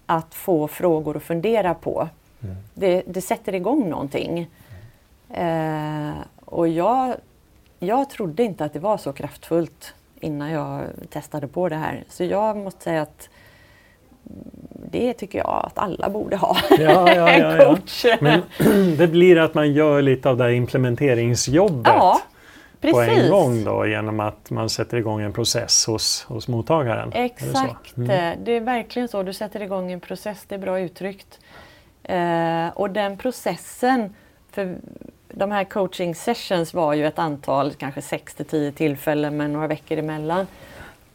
att få frågor att fundera på. Mm. Det, det, sätter igång någonting. Mm. Eh, och jag, jag trodde inte att det var så kraftfullt innan jag testade på det här. Så jag måste säga att det tycker jag att alla borde ha. Ja, ja, ja, coach. Men det blir att man gör lite av det här implementeringsjobbet. Ja, Precis. på en gång då genom att man sätter igång en process hos, hos mottagaren? Exakt, det, mm. det är verkligen så. Du sätter igång en process, det är bra uttryckt. Eh, och den processen, för de här coaching sessions var ju ett antal, kanske 6 till 10 tillfällen med några veckor emellan.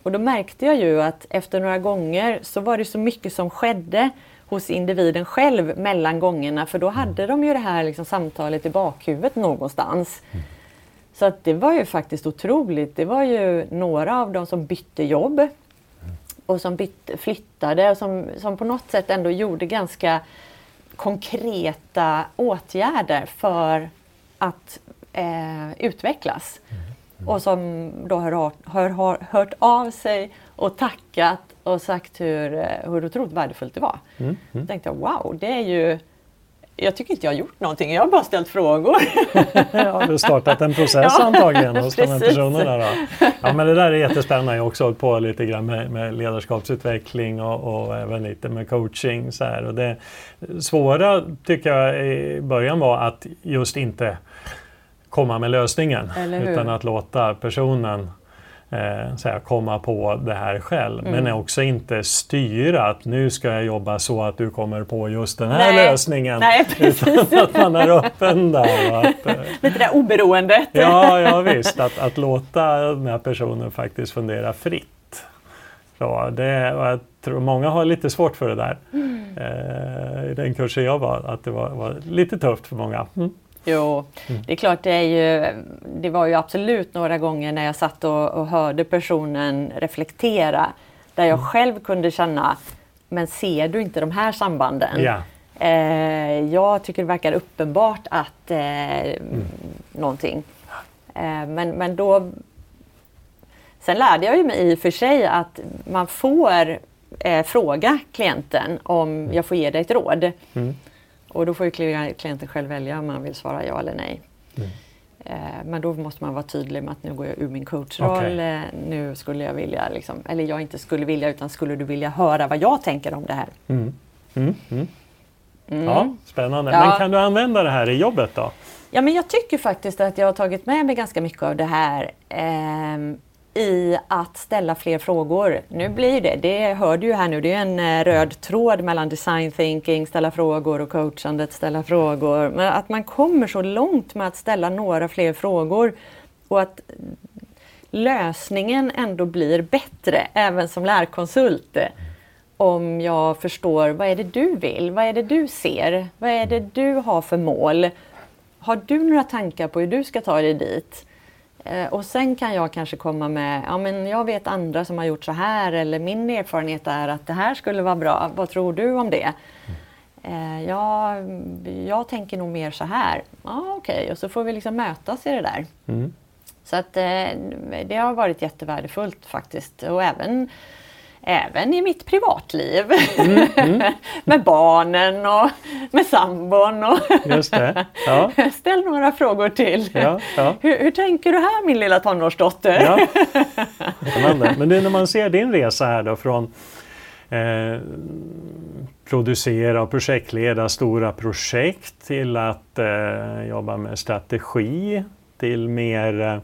Och då märkte jag ju att efter några gånger så var det så mycket som skedde hos individen själv mellan gångerna för då hade de ju det här liksom samtalet i bakhuvudet någonstans. Mm. Så att det var ju faktiskt otroligt. Det var ju några av dem som bytte jobb och som bytte, flyttade och som, som på något sätt ändå gjorde ganska konkreta åtgärder för att eh, utvecklas. Mm. Och som då har, har, har, hört av sig och tackat och sagt hur, eh, hur otroligt värdefullt det var. Mm. Mm. Då tänkte jag wow, det är ju jag tycker inte jag har gjort någonting, jag har bara ställt frågor. ja, du startat en process ja, antagligen hos de här personerna. Då. Ja, men det där är jättespännande. Jag har också hållit på lite grann med, med ledarskapsutveckling och, och, även lite med coaching. Så här. Och det svåra tycker jag i början var att just inte komma med lösningen utan att låta personen eh, säga, komma på det här själv. Mm. Men också inte styra att nu ska jag jobba så att du kommer på just den här Nej. lösningen. Nej, utan att man är öppen där. att, eh, Lite det oberoendet. ja, ja visst. Att, att låta den här personen faktiskt fundera fritt. Så det, jag tror många har lite svårt för det där. Mm. Eh, I den kursen jag var, att det var, var lite tufft för många. Mm. Jo, mm. det är klart det är ju, det var ju absolut några gånger när jag satt och, och hörde personen reflektera där jag mm. själv kunde känna, men ser du inte de här sambanden? Yeah. Eh, jag tycker det verkar uppenbart att eh, mm. någonting. Eh, men, men då Sen lärde jag ju mig i och för sig att man får eh, fråga klienten om mm. jag får ge dig ett råd. Mm. Och då får ju klienten själv välja om man vill svara ja eller nej. Mm. Eh, men då måste man vara tydlig med att nu går jag ur min coachroll. Okay. Eh, nu skulle jag vilja, liksom, eller jag inte skulle vilja utan skulle du vilja höra vad jag tänker om det här. Mm. Mm. mm. mm. Ja, Spännande. Ja. Men kan du använda det här i jobbet då? Ja, men jag tycker faktiskt att jag har tagit med mig ganska mycket av det här. Eh, i att ställa fler frågor. Nu blir det, det hör du ju här nu, det är en eh, röd tråd mellan design thinking, ställa frågor och coachandet, ställa frågor. Men att man kommer så långt med att ställa några fler frågor och att lösningen ändå blir bättre, även som lärkonsult. Om jag förstår, vad är det du vill? Vad är det du ser? Vad är det du har för mål? Har du några tankar på hur du ska ta dig dit? Eh, och sen kan jag kanske komma med, ja men jag vet andra som har gjort så här eller min erfarenhet är att det här skulle vara bra. Vad tror du om det? Mm. ja, jag tänker nog mer så här. Ja, Okej, okay. och så får vi liksom mötas i det där. Mm. Så att eh, det har varit jättevärdefullt faktiskt. Och även även i mitt privatliv. Mm, mm. med barnen och med sambon. Och Just det. Ja. Ställ några frågor till. Ja, ja. Hur, hur, tänker du här min lilla tonårsdotter? Men det, när man ser din resa här då från eh, producera och projektleda stora projekt till att eh, jobba med strategi till mer eh,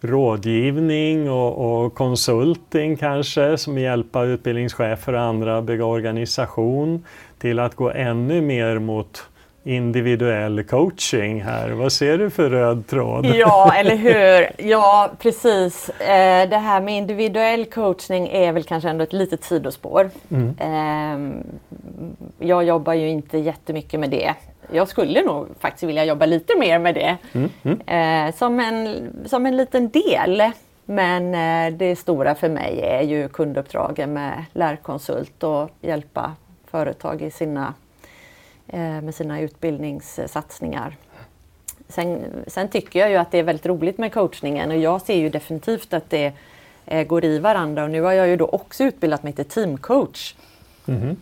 rådgivning och, och, konsulting kanske som hjälpa utbildningschefer och andra att bygga organisation till att gå ännu mer mot individuell coaching här. Vad ser du för röd tråd? Ja, eller hur? Ja, precis. Eh, det här med individuell coachning är väl kanske ändå ett litet sidospår. Mm. Eh, jag jobbar ju inte jättemycket med det jag skulle nog faktiskt vilja jobba lite mer med det. Mm, mm. Eh, som, en, som en liten del. Men eh, det stora för mig är ju kunduppdragen med lärkonsult och hjälpa företag i sina, eh, med sina utbildningssatsningar. Sen, sen, tycker jag ju att det är väldigt roligt med coachningen och jag ser ju definitivt att det eh, går i varandra och nu har jag ju då också utbildat mig till teamcoach. Mm.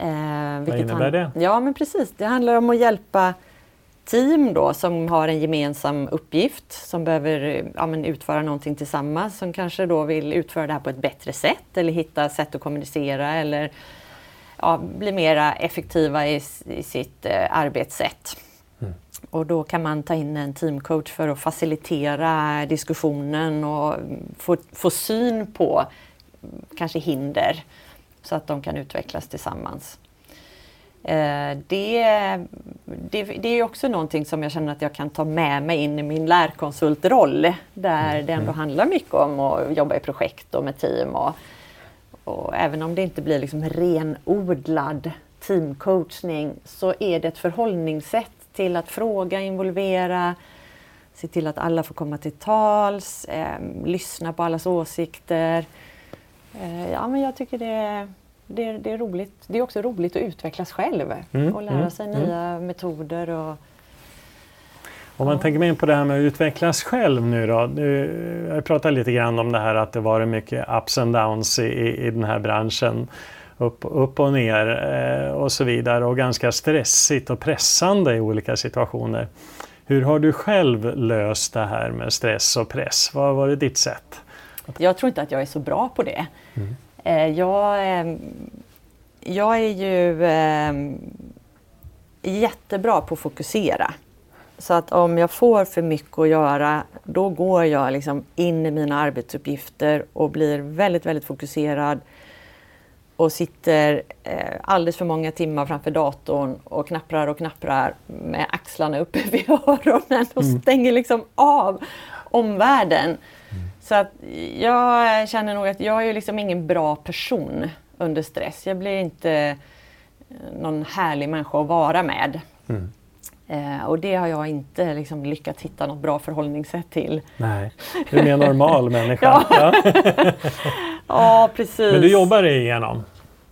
Eh, Vad innebär det? Ja, men precis. Det handlar om att hjälpa team då som har en gemensam uppgift som behöver ja, men utföra någonting tillsammans som kanske då vill utföra det här på ett bättre sätt eller hitta sätt att kommunicera eller ja, bli mera effektiva i, i sitt eh, arbetssätt. Mm. Och då kan man ta in en teamcoach för att facilitera diskussionen och få, få syn på kanske hinder så att de kan utvecklas tillsammans. Eh, det, det, det, är också någonting som jag känner att jag kan ta med mig in i min lärkonsultroll där mm. det ändå handlar mycket om att jobba i projekt och med team. Och, och även om det inte blir liksom renodlad teamcoachning så är det ett förhållningssätt till att fråga, involvera, se till att alla får komma till tals, eh, lyssna på allas åsikter ja, men jag tycker det, det, det, är roligt. Det är också roligt att utvecklas själv mm, och lära mm, sig mm. nya metoder. Och, om man tänker in på det här med att utvecklas själv nu då. Jag pratade lite grann om det här att det varit mycket ups and downs i, i den här branschen. Upp, upp och ner eh, och så vidare och ganska stressigt och pressande i olika situationer. Hur har du själv löst det här med stress och press? Vad har varit ditt sätt? Jag tror inte att jag är så bra på det. Mm. Eh, jag, eh, jag är ju eh, jättebra på att fokusera. Så att om jag får för mycket att göra, då går jag liksom in i mina arbetsuppgifter och blir väldigt, väldigt fokuserad och sitter eh, alldeles för många timmar framför datorn och knapprar och knapprar med axlarna uppe vid öronen och mm. stänger liksom av omvärlden. Så att jag känner nog att jag är liksom ingen bra person under stress. Jag blir inte eh, någon härlig människa att vara med. Mm. Eh, och det har jag inte liksom lyckats hitta något bra förhållningssätt till. Nej, du är mer normal människa. ja. ja, precis. Men du jobbar dig igenom?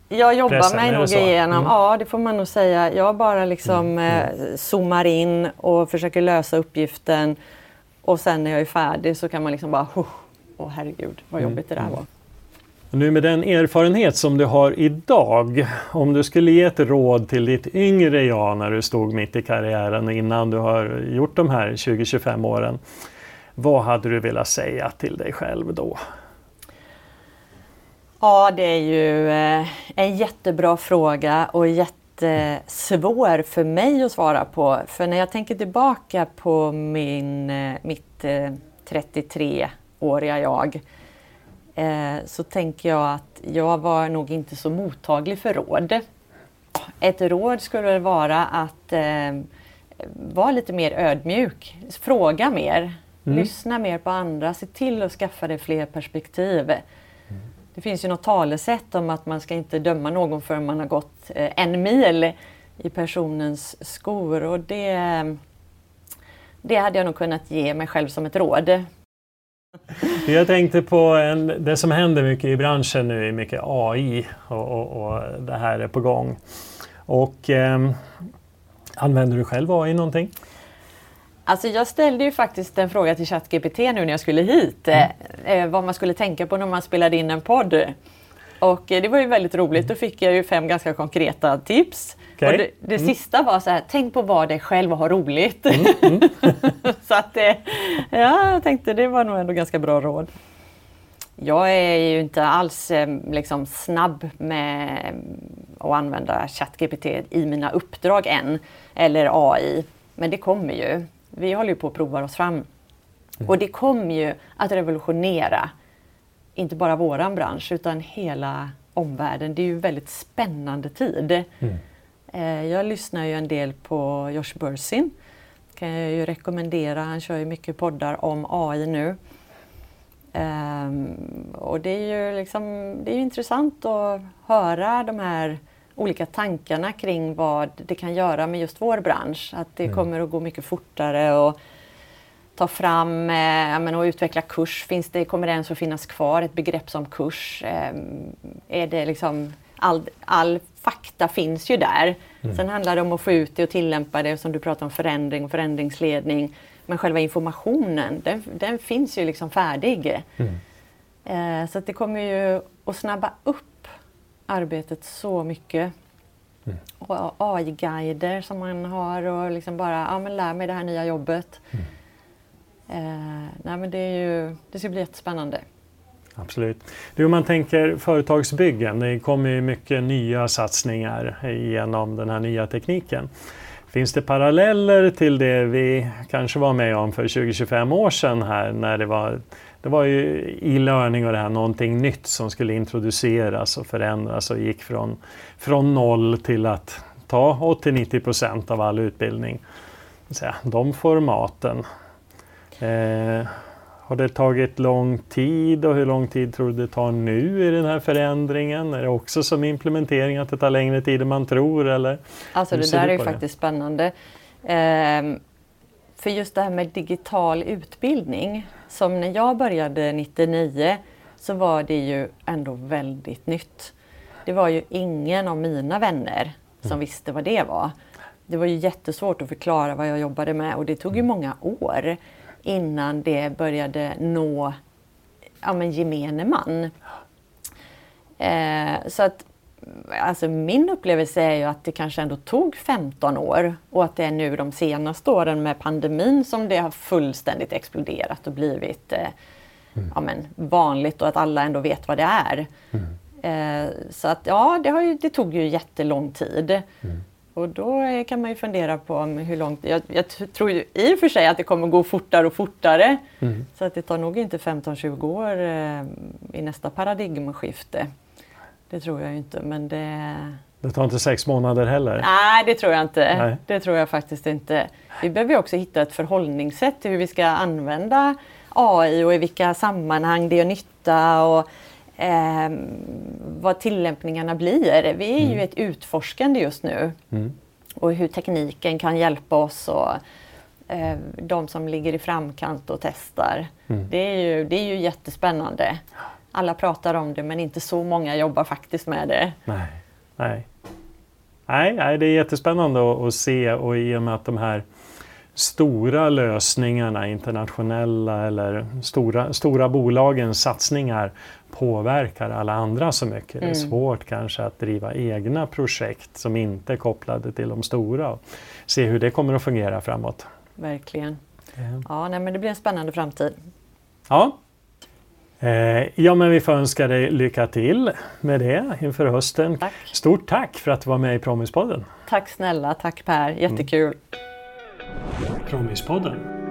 Jag jobbar pressen, mig nog igenom, mm. ja det får man nog säga. Jag bara liksom mm. eh, zoomar in och försöker lösa uppgiften. Och sen när jag är färdig så kan man liksom bara, åh herregud vad mm. jobbigt det där var. Nu med den erfarenhet som du har idag, om du skulle ge ett råd till ditt yngre jag när du stod mitt i karriären innan du har gjort de här 20-25 åren. Vad hade du velat säga till dig själv då? Ja, det är ju eh, en jättebra fråga och jättesvår för mig att svara på. För när jag tänker tillbaka på min, eh, mitt 33-åriga jag eh, så tänker jag att jag var nog inte så mottaglig för råd. Ett råd skulle vara att eh, vara lite mer ödmjuk, fråga mer, mm. lyssna mer på andra, se till att skaffa dig fler perspektiv. Det finns ju något talesätt om att man ska inte döma någon förrän man har gått eh, en mil i personens skor och det, det hade jag nog kunnat ge mig själv som ett råd. Jag tänkte på en, det som händer mycket i branschen nu är mycket AI och, och, och det här är på gång. Och eh, Använder du själv AI någonting? Alltså jag ställde ju faktiskt en fråga till ChatGPT nu när jag skulle hit. Mm. Eh, vad man skulle tänka på när man spelade in en podd. Och eh, det var ju väldigt roligt. Då fick jag ju fem ganska konkreta tips. Okay. Och det, det mm. sista var så här, tänk på vad dig själv och ha roligt. Mm. Mm. så att det, ja, jag tänkte det var nog ändå ganska bra råd. Jag är ju inte alls eh, liksom, snabb med att använda ChatGPT i mina uppdrag än, eller AI. Men det kommer ju. Vi håller ju på att prova oss fram. Mm. Och det kommer ju att revolutionera, inte bara våran bransch, utan hela omvärlden. Det är ju en väldigt spännande tid. Mm. Eh, jag lyssnar ju en del på Josh Bursin. kan jag ju rekommendera. Han kör ju mycket poddar om AI nu. Um, och det är ju liksom, det är intressant att höra de här olika tankarna kring vad det kan göra med just vår bransch. Att det mm. kommer att gå mycket fortare och ta fram eh, och utveckla kurs. Finns det, kommer det ens att finnas kvar ett begrepp som kurs? Eh, är det liksom all, all fakta finns ju där. Mm. Sen handlar det om att få ut det och tillämpa det som du pratar om förändring och förändringsledning. Men själva informationen den, den finns ju liksom färdig. Mm. Eh, så det kommer ju att snabba upp arbetet så mycket. Mm. Och AI-guider som man har och liksom bara, ja men lär mig det här nya jobbet. Mm. Eh, nej men det, är ju, det ska bli jättespännande. Absolut. Du, om man tänker företagsbyggen, det kommer ju mycket nya satsningar genom den här nya tekniken. Finns det paralleller till det vi kanske var med om för 20-25 år sedan här när det var det var ju e-learning och det här någonting nytt som skulle introduceras och förändras och gick från, från noll till att ta 80-90 procent av all utbildning. De formaten. Eh, har det tagit lång tid och hur lång tid tror du det tar nu i den här förändringen? Är det också som implementering att det tar längre tid än man tror? Eller? Alltså det där är ju faktiskt spännande. Ehm, för just det här med digital utbildning, som när jag började 99 så var det ju ändå väldigt nytt. Det var ju ingen av mina vänner som mm. visste vad det var. Det var ju jättesvårt att förklara vad jag jobbade med och det tog ju många år innan det började nå ja, men gemene man. Eh, så att alltså min upplevelse är ju att det kanske ändå tog 15 år och att det är nu de senaste åren med pandemin som det har fullständigt exploderat och blivit eh, mm. ja, men, vanligt och att alla ändå vet vad det är. Mm. Eh, så att ja, det, ju, det tog ju jättelång tid. Mm. Och då kan man ju fundera på hur långt... Jag, jag tror ju i och för sig att det kommer gå fortare och fortare. Mm. Så att det tar nog inte 15-20 år eh, i nästa paradigmskifte. Det tror jag inte, men det... Det tar inte sex månader heller? Nej, det tror jag inte. Nej. Det tror jag faktiskt inte. Vi behöver också hitta ett förhållningssätt till hur vi ska använda AI och i vilka sammanhang det gör nytta. Och, eh, vad tillämpningarna blir. Vi är mm. ju ett utforskande just nu. Mm. Och hur tekniken kan hjälpa oss och eh, de som ligger i framkant och testar. Mm. Det, är ju, det är ju jättespännande. Alla pratar om det men inte så många jobbar faktiskt med det. Nej, nej. nej, nej det är jättespännande att, att se och i och med att de här stora lösningarna, internationella eller stora, stora bolagens satsningar påverkar alla andra så mycket. Mm. Det är mm. svårt kanske att driva egna projekt som inte är kopplade till de stora och se hur det kommer att fungera framåt. Verkligen. Ja, nej, men det blir en spännande framtid. Ja. Eh, ja, men vi får önska dig lycka till med det inför hösten. Tack. Stort tack för att du var med i Promispodden. Tack snälla, tack Per, jättekul. Mm. Promispodden